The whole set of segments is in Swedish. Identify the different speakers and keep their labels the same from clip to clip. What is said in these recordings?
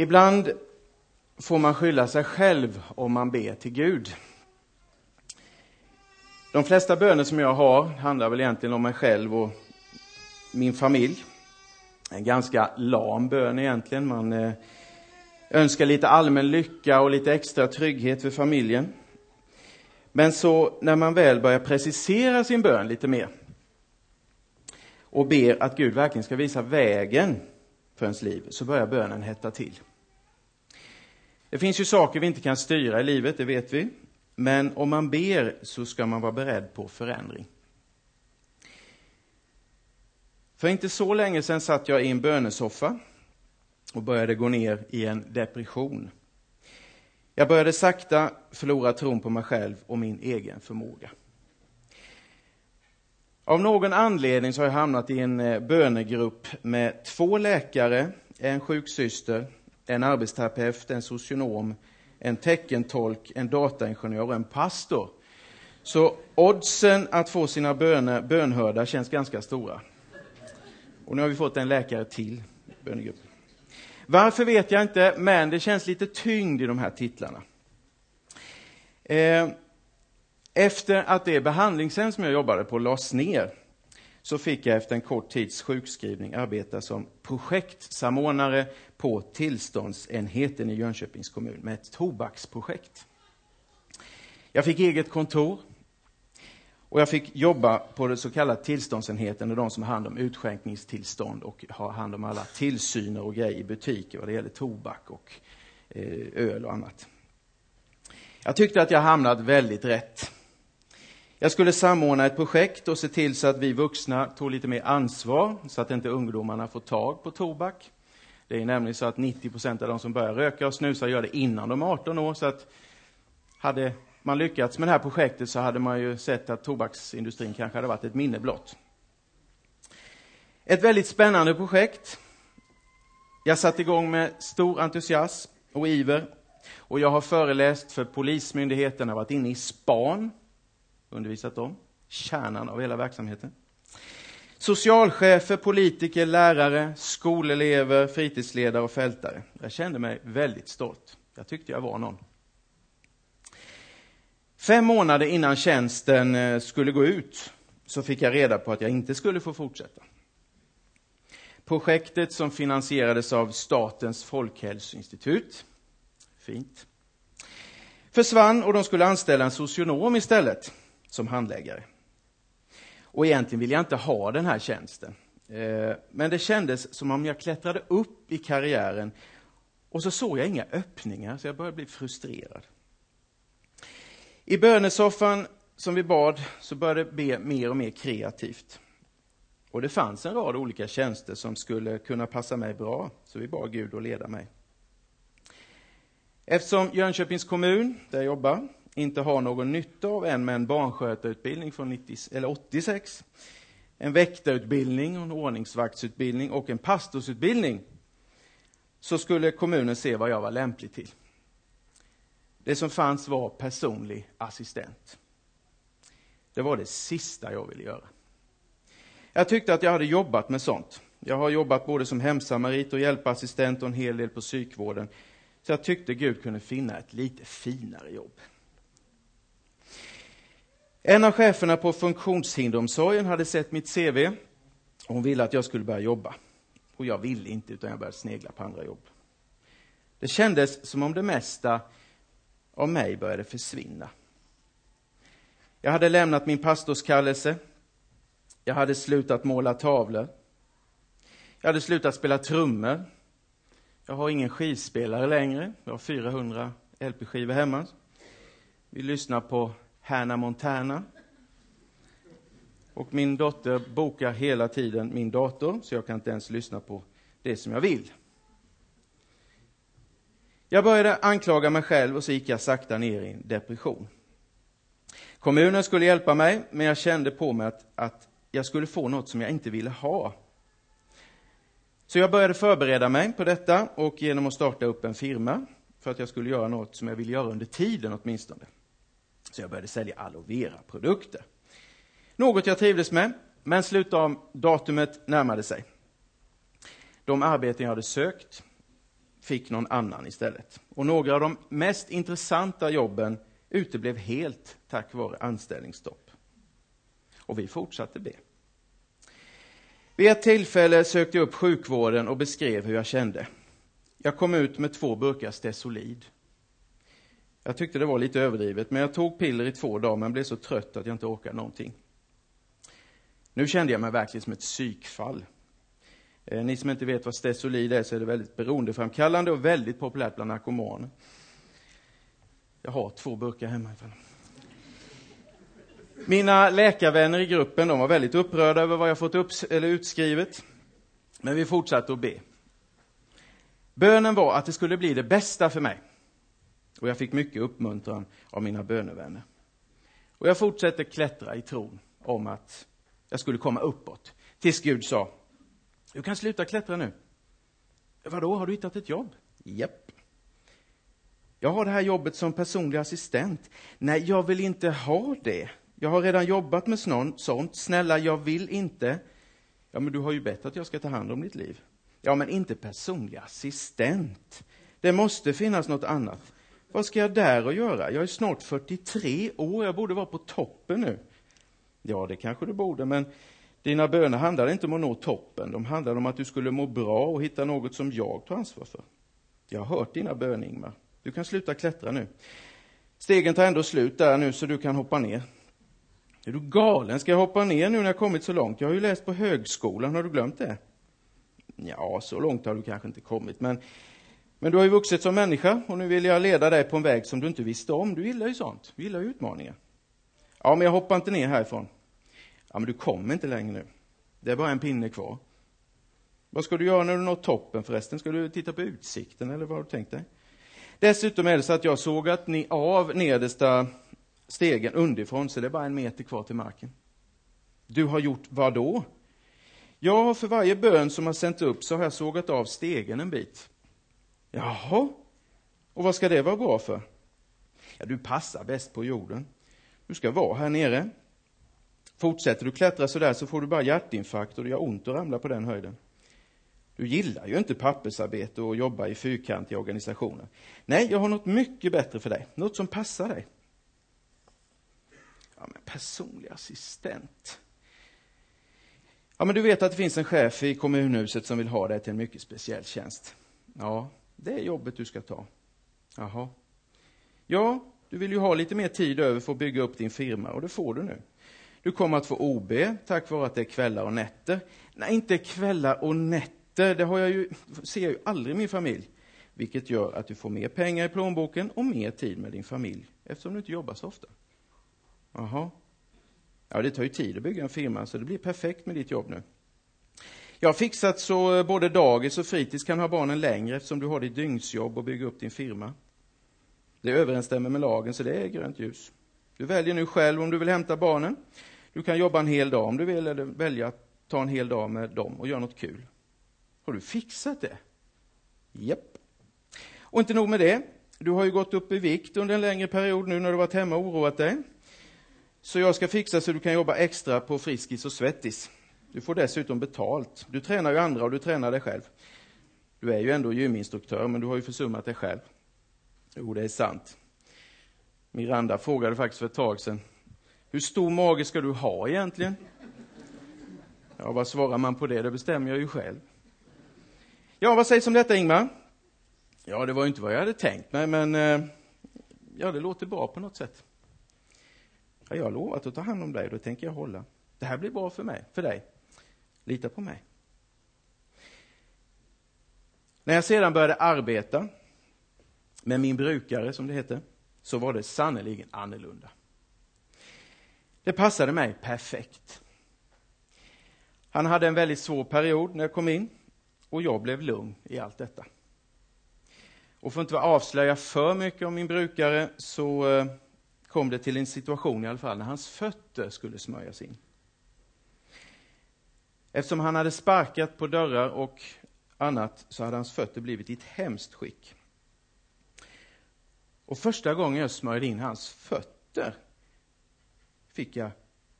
Speaker 1: Ibland får man skylla sig själv om man ber till Gud. De flesta böner som jag har handlar väl egentligen om mig själv och min familj. En ganska lam bön egentligen. Man eh, önskar lite allmän lycka och lite extra trygghet för familjen. Men så när man väl börjar precisera sin bön lite mer och ber att Gud verkligen ska visa vägen för ens liv, så börjar bönen hetta till. Det finns ju saker vi inte kan styra i livet, det vet vi. Men om man ber så ska man vara beredd på förändring. För inte så länge sedan satt jag i en bönesoffa och började gå ner i en depression. Jag började sakta förlora tron på mig själv och min egen förmåga. Av någon anledning så har jag hamnat i en eh, bönegrupp med två läkare, en sjuksyster, en arbetsterapeut, en socionom, en teckentolk, en dataingenjör och en pastor. Så oddsen att få sina böner bönhörda känns ganska stora. Och nu har vi fått en läkare till bönegruppen. Varför vet jag inte, men det känns lite tyngd i de här titlarna. Eh, efter att det behandlingshem som jag jobbade på lades ner så fick jag efter en kort tids sjukskrivning arbeta som projektsamordnare på tillståndsenheten i Jönköpings kommun med ett tobaksprojekt. Jag fick eget kontor och jag fick jobba på det så kallade tillståndsenheten, de som har hand om utskänkningstillstånd och har hand om alla tillsyner och grejer i butiker vad det gäller tobak och eh, öl och annat. Jag tyckte att jag hamnat väldigt rätt. Jag skulle samordna ett projekt och se till så att vi vuxna tog lite mer ansvar så att inte ungdomarna får tag på tobak. Det är nämligen så att 90 procent av de som börjar röka och snusa gör det innan de är 18 år. Så att hade man lyckats med det här projektet så hade man ju sett att tobaksindustrin kanske hade varit ett minne blott. Ett väldigt spännande projekt. Jag satte igång med stor entusiasm och iver. Och jag har föreläst för Polismyndigheten, har varit inne i span undervisat om Kärnan av hela verksamheten. Socialchefer, politiker, lärare, skolelever, fritidsledare och fältare. Jag kände mig väldigt stolt. Jag tyckte jag var någon. Fem månader innan tjänsten eh, skulle gå ut så fick jag reda på att jag inte skulle få fortsätta. Projektet som finansierades av Statens folkhälsoinstitut, fint, försvann och de skulle anställa en socionom istället som handläggare. Och egentligen vill jag inte ha den här tjänsten. Eh, men det kändes som om jag klättrade upp i karriären och så såg jag inga öppningar, så jag började bli frustrerad. I bönesoffan som vi bad så började jag be mer och mer kreativt. Och det fanns en rad olika tjänster som skulle kunna passa mig bra, så vi bad Gud att leda mig. Eftersom Jönköpings kommun, där jag jobbar, inte har någon nytta av än med en barnskötarutbildning från 90, eller 86, en väktarutbildning, en ordningsvaktsutbildning och en pastorsutbildning, så skulle kommunen se vad jag var lämplig till. Det som fanns var personlig assistent. Det var det sista jag ville göra. Jag tyckte att jag hade jobbat med sånt. Jag har jobbat både som hemsamarit och hjälpassistent och en hel del på psykvården. Så jag tyckte Gud kunde finna ett lite finare jobb. En av cheferna på funktionshinderomsorgen hade sett mitt CV och hon ville att jag skulle börja jobba. Och jag ville inte, utan jag började snegla på andra jobb. Det kändes som om det mesta av mig började försvinna. Jag hade lämnat min pastorskallelse. Jag hade slutat måla tavlor. Jag hade slutat spela trummor. Jag har ingen skivspelare längre. Jag har 400 LP-skivor hemma. Vi lyssnar på Hannah Montana. Och min dotter bokar hela tiden min dator, så jag kan inte ens lyssna på det som jag vill. Jag började anklaga mig själv och så gick jag sakta ner i en depression. Kommunen skulle hjälpa mig, men jag kände på mig att, att jag skulle få något som jag inte ville ha. Så jag började förbereda mig på detta och genom att starta upp en firma för att jag skulle göra något som jag ville göra under tiden åtminstone. Så jag började sälja aloe vera-produkter. Något jag trivdes med, men slutdatumet närmade sig. De arbeten jag hade sökt fick någon annan istället. Och några av de mest intressanta jobben uteblev helt tack vare anställningsstopp. Och vi fortsatte be. Vid ett tillfälle sökte jag upp sjukvården och beskrev hur jag kände. Jag kom ut med två burkar Stesolid. Jag tyckte det var lite överdrivet, men jag tog piller i två dagar men blev så trött att jag inte orkade någonting. Nu kände jag mig verkligen som ett psykfall. Eh, ni som inte vet vad Stesolid är så är det väldigt beroendeframkallande och väldigt populärt bland narkomaner. Jag har två burkar hemma. Mina läkarvänner i gruppen de var väldigt upprörda över vad jag fått upp, eller utskrivet. Men vi fortsatte att be. Bönen var att det skulle bli det bästa för mig. Och jag fick mycket uppmuntran av mina bönevänner. Och jag fortsatte klättra i tron om att jag skulle komma uppåt. Tills Gud sa, du kan sluta klättra nu. Vadå, har du hittat ett jobb? Japp. Jag har det här jobbet som personlig assistent. Nej, jag vill inte ha det. Jag har redan jobbat med sånt. Snälla, jag vill inte. Ja, men du har ju bett att jag ska ta hand om ditt liv. Ja, men inte personlig assistent. Det måste finnas något annat. Vad ska jag där och göra? Jag är snart 43 år, jag borde vara på toppen nu. Ja, det kanske du borde, men dina böner handlade inte om att nå toppen. De handlade om att du skulle må bra och hitta något som jag tar ansvar för. Jag har hört dina böner, Ingmar. Du kan sluta klättra nu. Stegen tar ändå slut där nu, så du kan hoppa ner. Är du galen? Ska jag hoppa ner nu när jag kommit så långt? Jag har ju läst på högskolan, har du glömt det? Ja, så långt har du kanske inte kommit, men, men du har ju vuxit som människa och nu vill jag leda dig på en väg som du inte visste om. Du gillar ju sånt, du gillar ju utmaningar. Ja, men jag hoppar inte ner härifrån. Ja, men du kommer inte längre nu. Det är bara en pinne kvar. Vad ska du göra när du nått toppen förresten? Ska du titta på utsikten eller vad har du tänkt dig? Dessutom är det så att jag sågat ni av nedersta stegen underifrån, så det är bara en meter kvar till marken. Du har gjort vad då? Ja, för varje bön som har sänt upp så har jag sågat av stegen en bit. Jaha, och vad ska det vara bra för? Ja, du passar bäst på jorden. Du ska vara här nere. Fortsätter du klättra så där så får du bara hjärtinfarkt och det gör ont att ramla på den höjden. Du gillar ju inte pappersarbete och jobba i fyrkantiga organisationer. Nej, jag har något mycket bättre för dig. Något som passar dig. Ja, men personlig assistent. Ja, men du vet att det finns en chef i kommunhuset som vill ha dig till en mycket speciell tjänst. Ja, det är jobbet du ska ta. Jaha. Ja, du vill ju ha lite mer tid över för att bygga upp din firma och det får du nu. Du kommer att få OB tack vare att det är kvällar och nätter. Nej, inte kvällar och nätter, det har jag ju, ser jag ju aldrig i min familj. Vilket gör att du får mer pengar i plånboken och mer tid med din familj, eftersom du inte jobbar så ofta. Jaha. Ja, det tar ju tid att bygga en firma, så det blir perfekt med ditt jobb nu. Jag har fixat så eh, både dagis och fritids kan ha barnen längre eftersom du har ditt dygnsjobb och bygga upp din firma. Det överensstämmer med lagen, så det är grönt ljus. Du väljer nu själv om du vill hämta barnen. Du kan jobba en hel dag om du vill, eller välja att ta en hel dag med dem och göra något kul. Har du fixat det? Japp. Och inte nog med det. Du har ju gått upp i vikt under en längre period nu när du varit hemma och oroat dig. Så jag ska fixa så du kan jobba extra på Friskis och Svettis. Du får dessutom betalt. Du tränar ju andra och du tränar dig själv. Du är ju ändå gyminstruktör, men du har ju försummat dig själv. Jo, det är sant. Miranda frågade faktiskt för ett tag sedan, hur stor mage ska du ha egentligen? Ja, vad svarar man på det? Det bestämmer jag ju själv. Ja, vad sägs om detta, Ingmar? Ja, det var ju inte vad jag hade tänkt mig, men eh, ja, det låter bra på något sätt. Ja, jag har lovat att ta hand om dig, då tänker jag hålla. Det här blir bra för mig, för dig. Lita på mig. När jag sedan började arbeta med min brukare, som det heter, så var det sannerligen annorlunda. Det passade mig perfekt. Han hade en väldigt svår period när jag kom in och jag blev lugn i allt detta. Och för att inte avslöja för mycket om min brukare så eh, kom det till en situation i alla fall när hans fötter skulle smörjas in. Eftersom han hade sparkat på dörrar och annat så hade hans fötter blivit i ett hemskt skick. Och första gången jag smörjde in hans fötter fick jag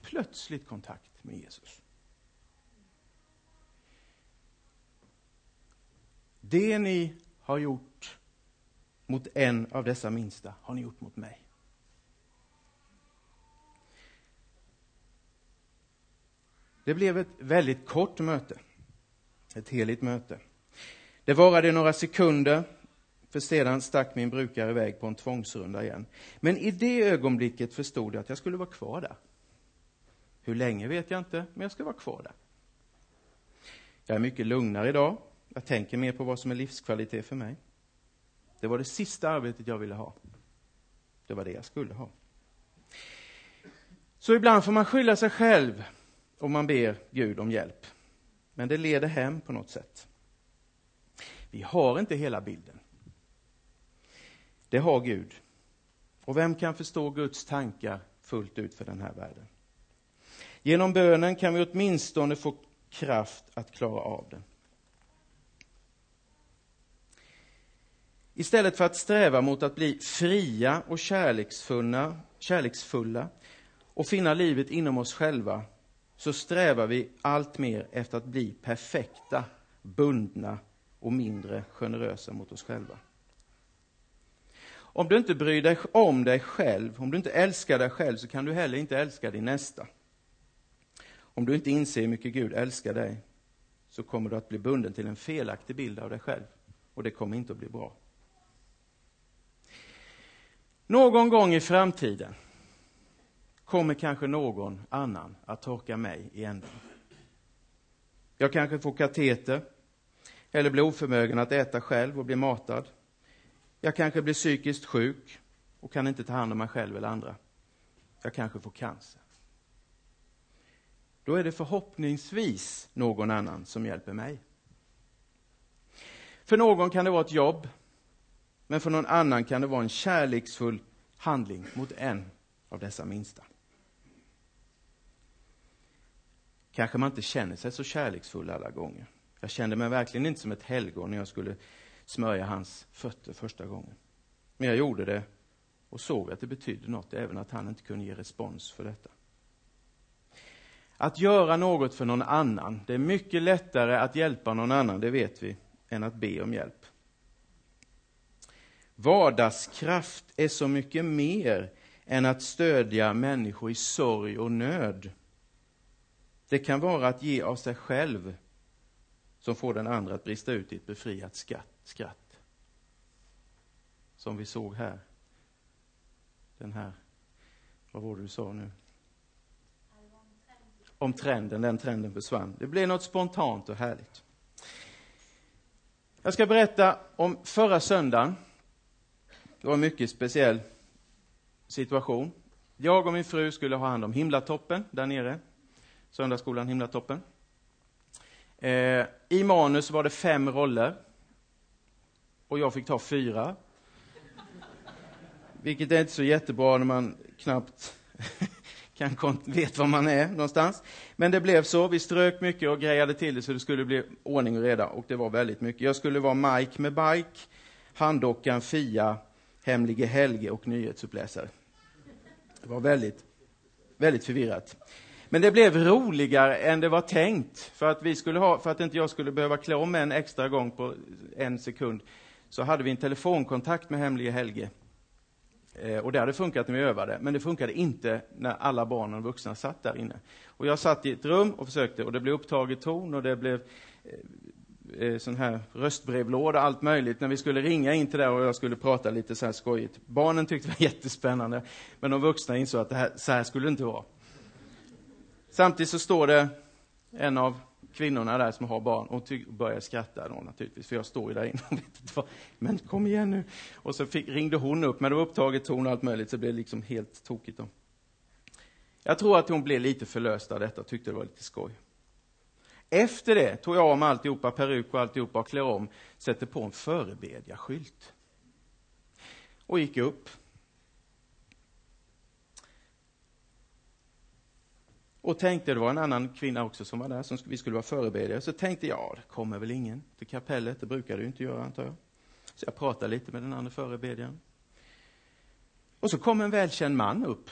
Speaker 1: plötsligt kontakt med Jesus. Det ni har gjort mot en av dessa minsta, har ni gjort mot mig. Det blev ett väldigt kort möte. Ett heligt möte. Det varade några sekunder, för sedan stack min brukare iväg på en tvångsrunda igen. Men i det ögonblicket förstod jag att jag skulle vara kvar där. Hur länge vet jag inte, men jag ska vara kvar där. Jag är mycket lugnare idag. Jag tänker mer på vad som är livskvalitet för mig. Det var det sista arbetet jag ville ha. Det var det jag skulle ha. Så ibland får man skylla sig själv och man ber Gud om hjälp. Men det leder hem på något sätt. Vi har inte hela bilden. Det har Gud. Och vem kan förstå Guds tankar fullt ut för den här världen? Genom bönen kan vi åtminstone få kraft att klara av den. Istället för att sträva mot att bli fria och kärleksfulla, kärleksfulla och finna livet inom oss själva så strävar vi allt mer efter att bli perfekta, bundna och mindre generösa mot oss själva. Om du inte bryr dig om dig själv, om du inte älskar dig själv, så kan du heller inte älska din nästa. Om du inte inser hur mycket Gud älskar dig, så kommer du att bli bunden till en felaktig bild av dig själv. Och det kommer inte att bli bra. Någon gång i framtiden kommer kanske någon annan att torka mig i änden. Jag kanske får kateter, eller blir oförmögen att äta själv och bli matad. Jag kanske blir psykiskt sjuk och kan inte ta hand om mig själv eller andra. Jag kanske får cancer. Då är det förhoppningsvis någon annan som hjälper mig. För någon kan det vara ett jobb, men för någon annan kan det vara en kärleksfull handling mot en av dessa minsta. Kanske man inte känner sig så kärleksfull alla gånger. Jag kände mig verkligen inte som ett helgon när jag skulle smörja hans fötter första gången. Men jag gjorde det och såg att det betydde något, även att han inte kunde ge respons för detta. Att göra något för någon annan, det är mycket lättare att hjälpa någon annan, det vet vi, än att be om hjälp. Vardagskraft är så mycket mer än att stödja människor i sorg och nöd. Det kan vara att ge av sig själv som får den andra att brista ut i ett befriat skratt. Som vi såg här. Den här, vad var det du sa nu? Om trenden, den trenden försvann. Det blev något spontant och härligt. Jag ska berätta om förra söndagen. Det var en mycket speciell situation. Jag och min fru skulle ha hand om himlatoppen där nere. Söndagsskolan Himlatoppen. Eh, I manus var det fem roller. Och jag fick ta fyra. Vilket är inte så jättebra när man knappt kan vet var man är någonstans. Men det blev så. Vi strök mycket och grejade till det så det skulle bli ordning och reda. Och det var väldigt mycket. Jag skulle vara Mike med bike, handdockan Fia, Hemlige Helge och nyhetsuppläsare. Det var väldigt, väldigt förvirrat. Men det blev roligare än det var tänkt. För att, vi skulle ha, för att inte jag skulle behöva klä om en extra gång på en sekund, så hade vi en telefonkontakt med hemlige Helge. Eh, och det hade funkat när vi övade, men det funkade inte när alla barnen och vuxna satt där inne. Och jag satt i ett rum och försökte, och det blev upptaget ton och det blev eh, eh sån här röstbrevlåda, allt möjligt, när vi skulle ringa in till det och jag skulle prata lite så här skojigt. Barnen tyckte det var jättespännande, men de vuxna insåg att det här, så här skulle det inte vara. Samtidigt så står det en av kvinnorna där som har barn och börjar skratta då naturligtvis, för jag står ju där inne och vet inte vad. Men kom igen nu. Och så fick, ringde hon upp, men det var upptaget ton och allt möjligt, så det blev liksom helt tokigt då. Jag tror att hon blev lite förlöst av detta och tyckte det var lite skoj. Efter det tog jag om alltihopa, peruk och alltihopa och klär om, sätter på en förebedjarskylt. Och gick upp Och tänkte, det var en annan kvinna också som var där, som vi skulle vara förebedjare. Så tänkte jag, ja, det kommer väl ingen till kapellet, det brukar det ju inte göra antar jag. Så jag pratade lite med den andra förebedjaren. Och så kom en välkänd man upp,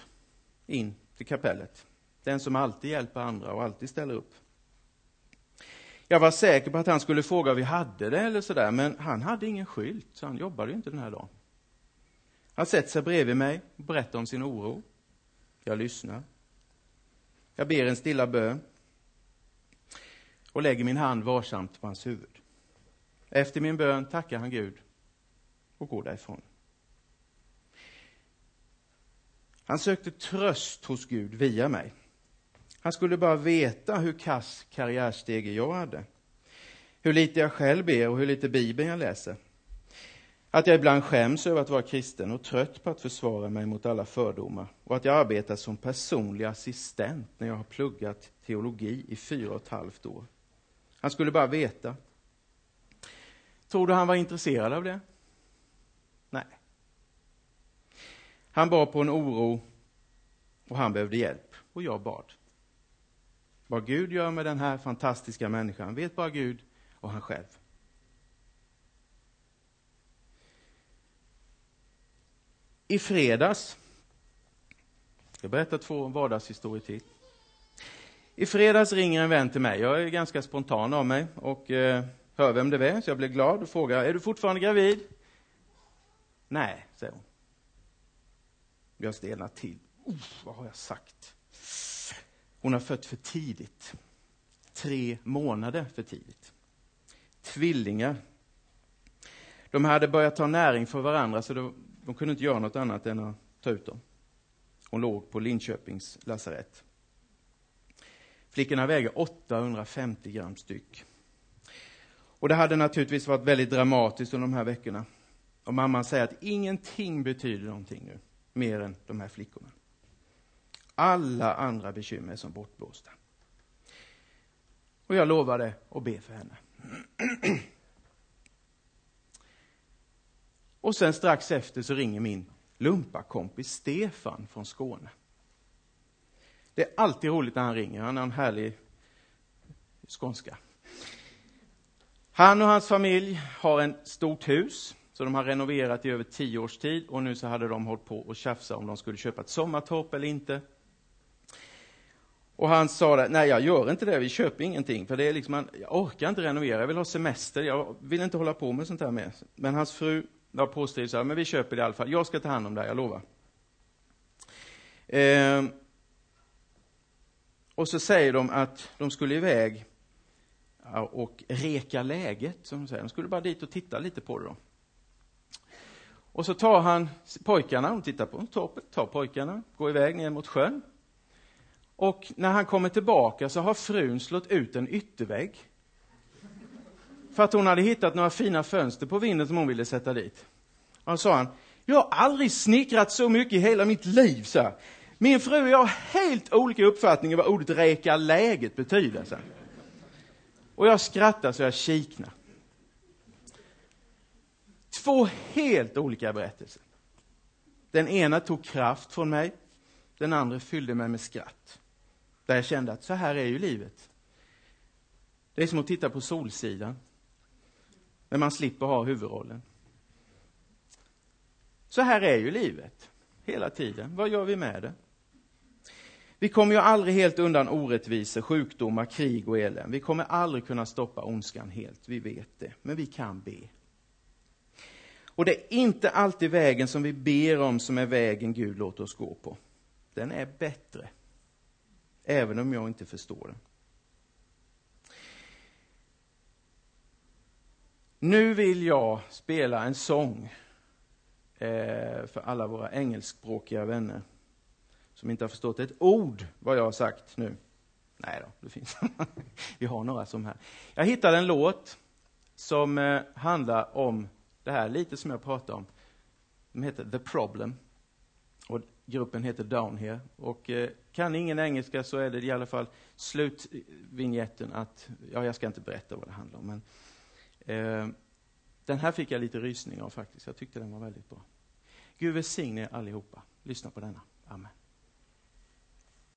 Speaker 1: in till kapellet. Den som alltid hjälper andra och alltid ställer upp. Jag var säker på att han skulle fråga om vi hade det eller sådär, men han hade ingen skylt, så han jobbade ju inte den här dagen. Han sätter sig bredvid mig och berättar om sin oro. Jag lyssnar. Jag ber en stilla bön och lägger min hand varsamt på hans huvud. Efter min bön tackar han Gud och går därifrån. Han sökte tröst hos Gud via mig. Han skulle bara veta hur kass karriärstege jag hade. Hur lite jag själv ber och hur lite Bibeln jag läser. Att jag ibland skäms över att vara kristen och trött på att försvara mig mot alla fördomar. Och att jag arbetar som personlig assistent när jag har pluggat teologi i fyra och ett halvt år. Han skulle bara veta. Tror du han var intresserad av det? Nej. Han bar på en oro och han behövde hjälp och jag bad. Vad Gud gör med den här fantastiska människan vet bara Gud och han själv. I fredags, jag berättar två vardagshistorier till. I fredags ringer en vän till mig, jag är ganska spontan av mig och eh, hör vem det är, så jag blir glad och frågar, är du fortfarande gravid? Nej, säger hon. Jag stelnar till. Uff, vad har jag sagt? Hon har fött för tidigt. Tre månader för tidigt. Tvillingar. De hade börjat ta näring för varandra, så de, kunde inte göra något annat än att ta ut dem. Hon låg på Linköpings lasarett. Flickorna väger 850 gram styck. Och det hade naturligtvis varit väldigt dramatiskt under de här veckorna. Och mamman säger att ingenting betyder någonting nu, mer än de här flickorna. Alla andra bekymmer är som bortblåsta. Och jag lovade att be för henne. Och sen strax efter så ringer min lumpakompis Stefan från Skåne. Det är alltid roligt när han ringer, han har en härlig skånska. Han och hans familj har ett stort hus, så de har renoverat i över tio års tid och nu så hade de hållit på och tjafsa om de skulle köpa ett sommartorp eller inte. Och han sa det, nej jag gör inte det, vi köper ingenting, för det är liksom, jag orkar inte renovera, jag vill ha semester, jag vill inte hålla på med sånt här mer. Men hans fru var påstridig, så men vi köper det i alla fall, jag ska ta hand om det, här, jag lovar. Eh, och så säger de att de skulle iväg och reka läget, som de säger. De skulle bara dit och titta lite på det då. Och så tar han pojkarna, de tittar på torpet, tar pojkarna, går iväg ner mot sjön. Och när han kommer tillbaka så har frun slått ut en yttervägg. För att hon hade hittat några fina fönster på vinden som hon ville sätta dit. Och då sa han, jag har aldrig snickrat så mycket i hela mitt liv, så Min fru och jag har helt olika uppfattningar vad ordet reka läget betyder. Så. Och jag skrattar så jag kiknar. Två helt olika berättelser. Den ena tog kraft från mig, den andra fyllde mig med skratt. Där jag kände att så här är ju livet. Det är som att titta på Solsidan. När man slipper ha huvudrollen. Så här är ju livet. Hela tiden. Vad gör vi med det? Vi kommer ju aldrig helt undan orättvisor, sjukdomar, krig och elände. Vi kommer aldrig kunna stoppa ondskan helt, vi vet det. Men vi kan be. Och det är inte alltid vägen som vi ber om som är vägen Gud låter oss gå på. Den är bättre även om jag inte förstår den. Nu vill jag spela en sång eh, för alla våra engelskspråkiga vänner som inte har förstått ett ord vad jag har sagt nu. Nej då, det finns Vi har några som här. Jag hittade en låt som eh, handlar om det här, lite som jag pratade om. Den heter The Problem. Och gruppen heter Down Here. Och eh, kan ingen engelska så är det i alla fall slutvinjetten att, ja, jag ska inte berätta vad det handlar om, men eh, den här fick jag lite rysning av faktiskt. Jag tyckte den var väldigt bra. Gud välsigne er allihopa. Lyssna på denna. Amen.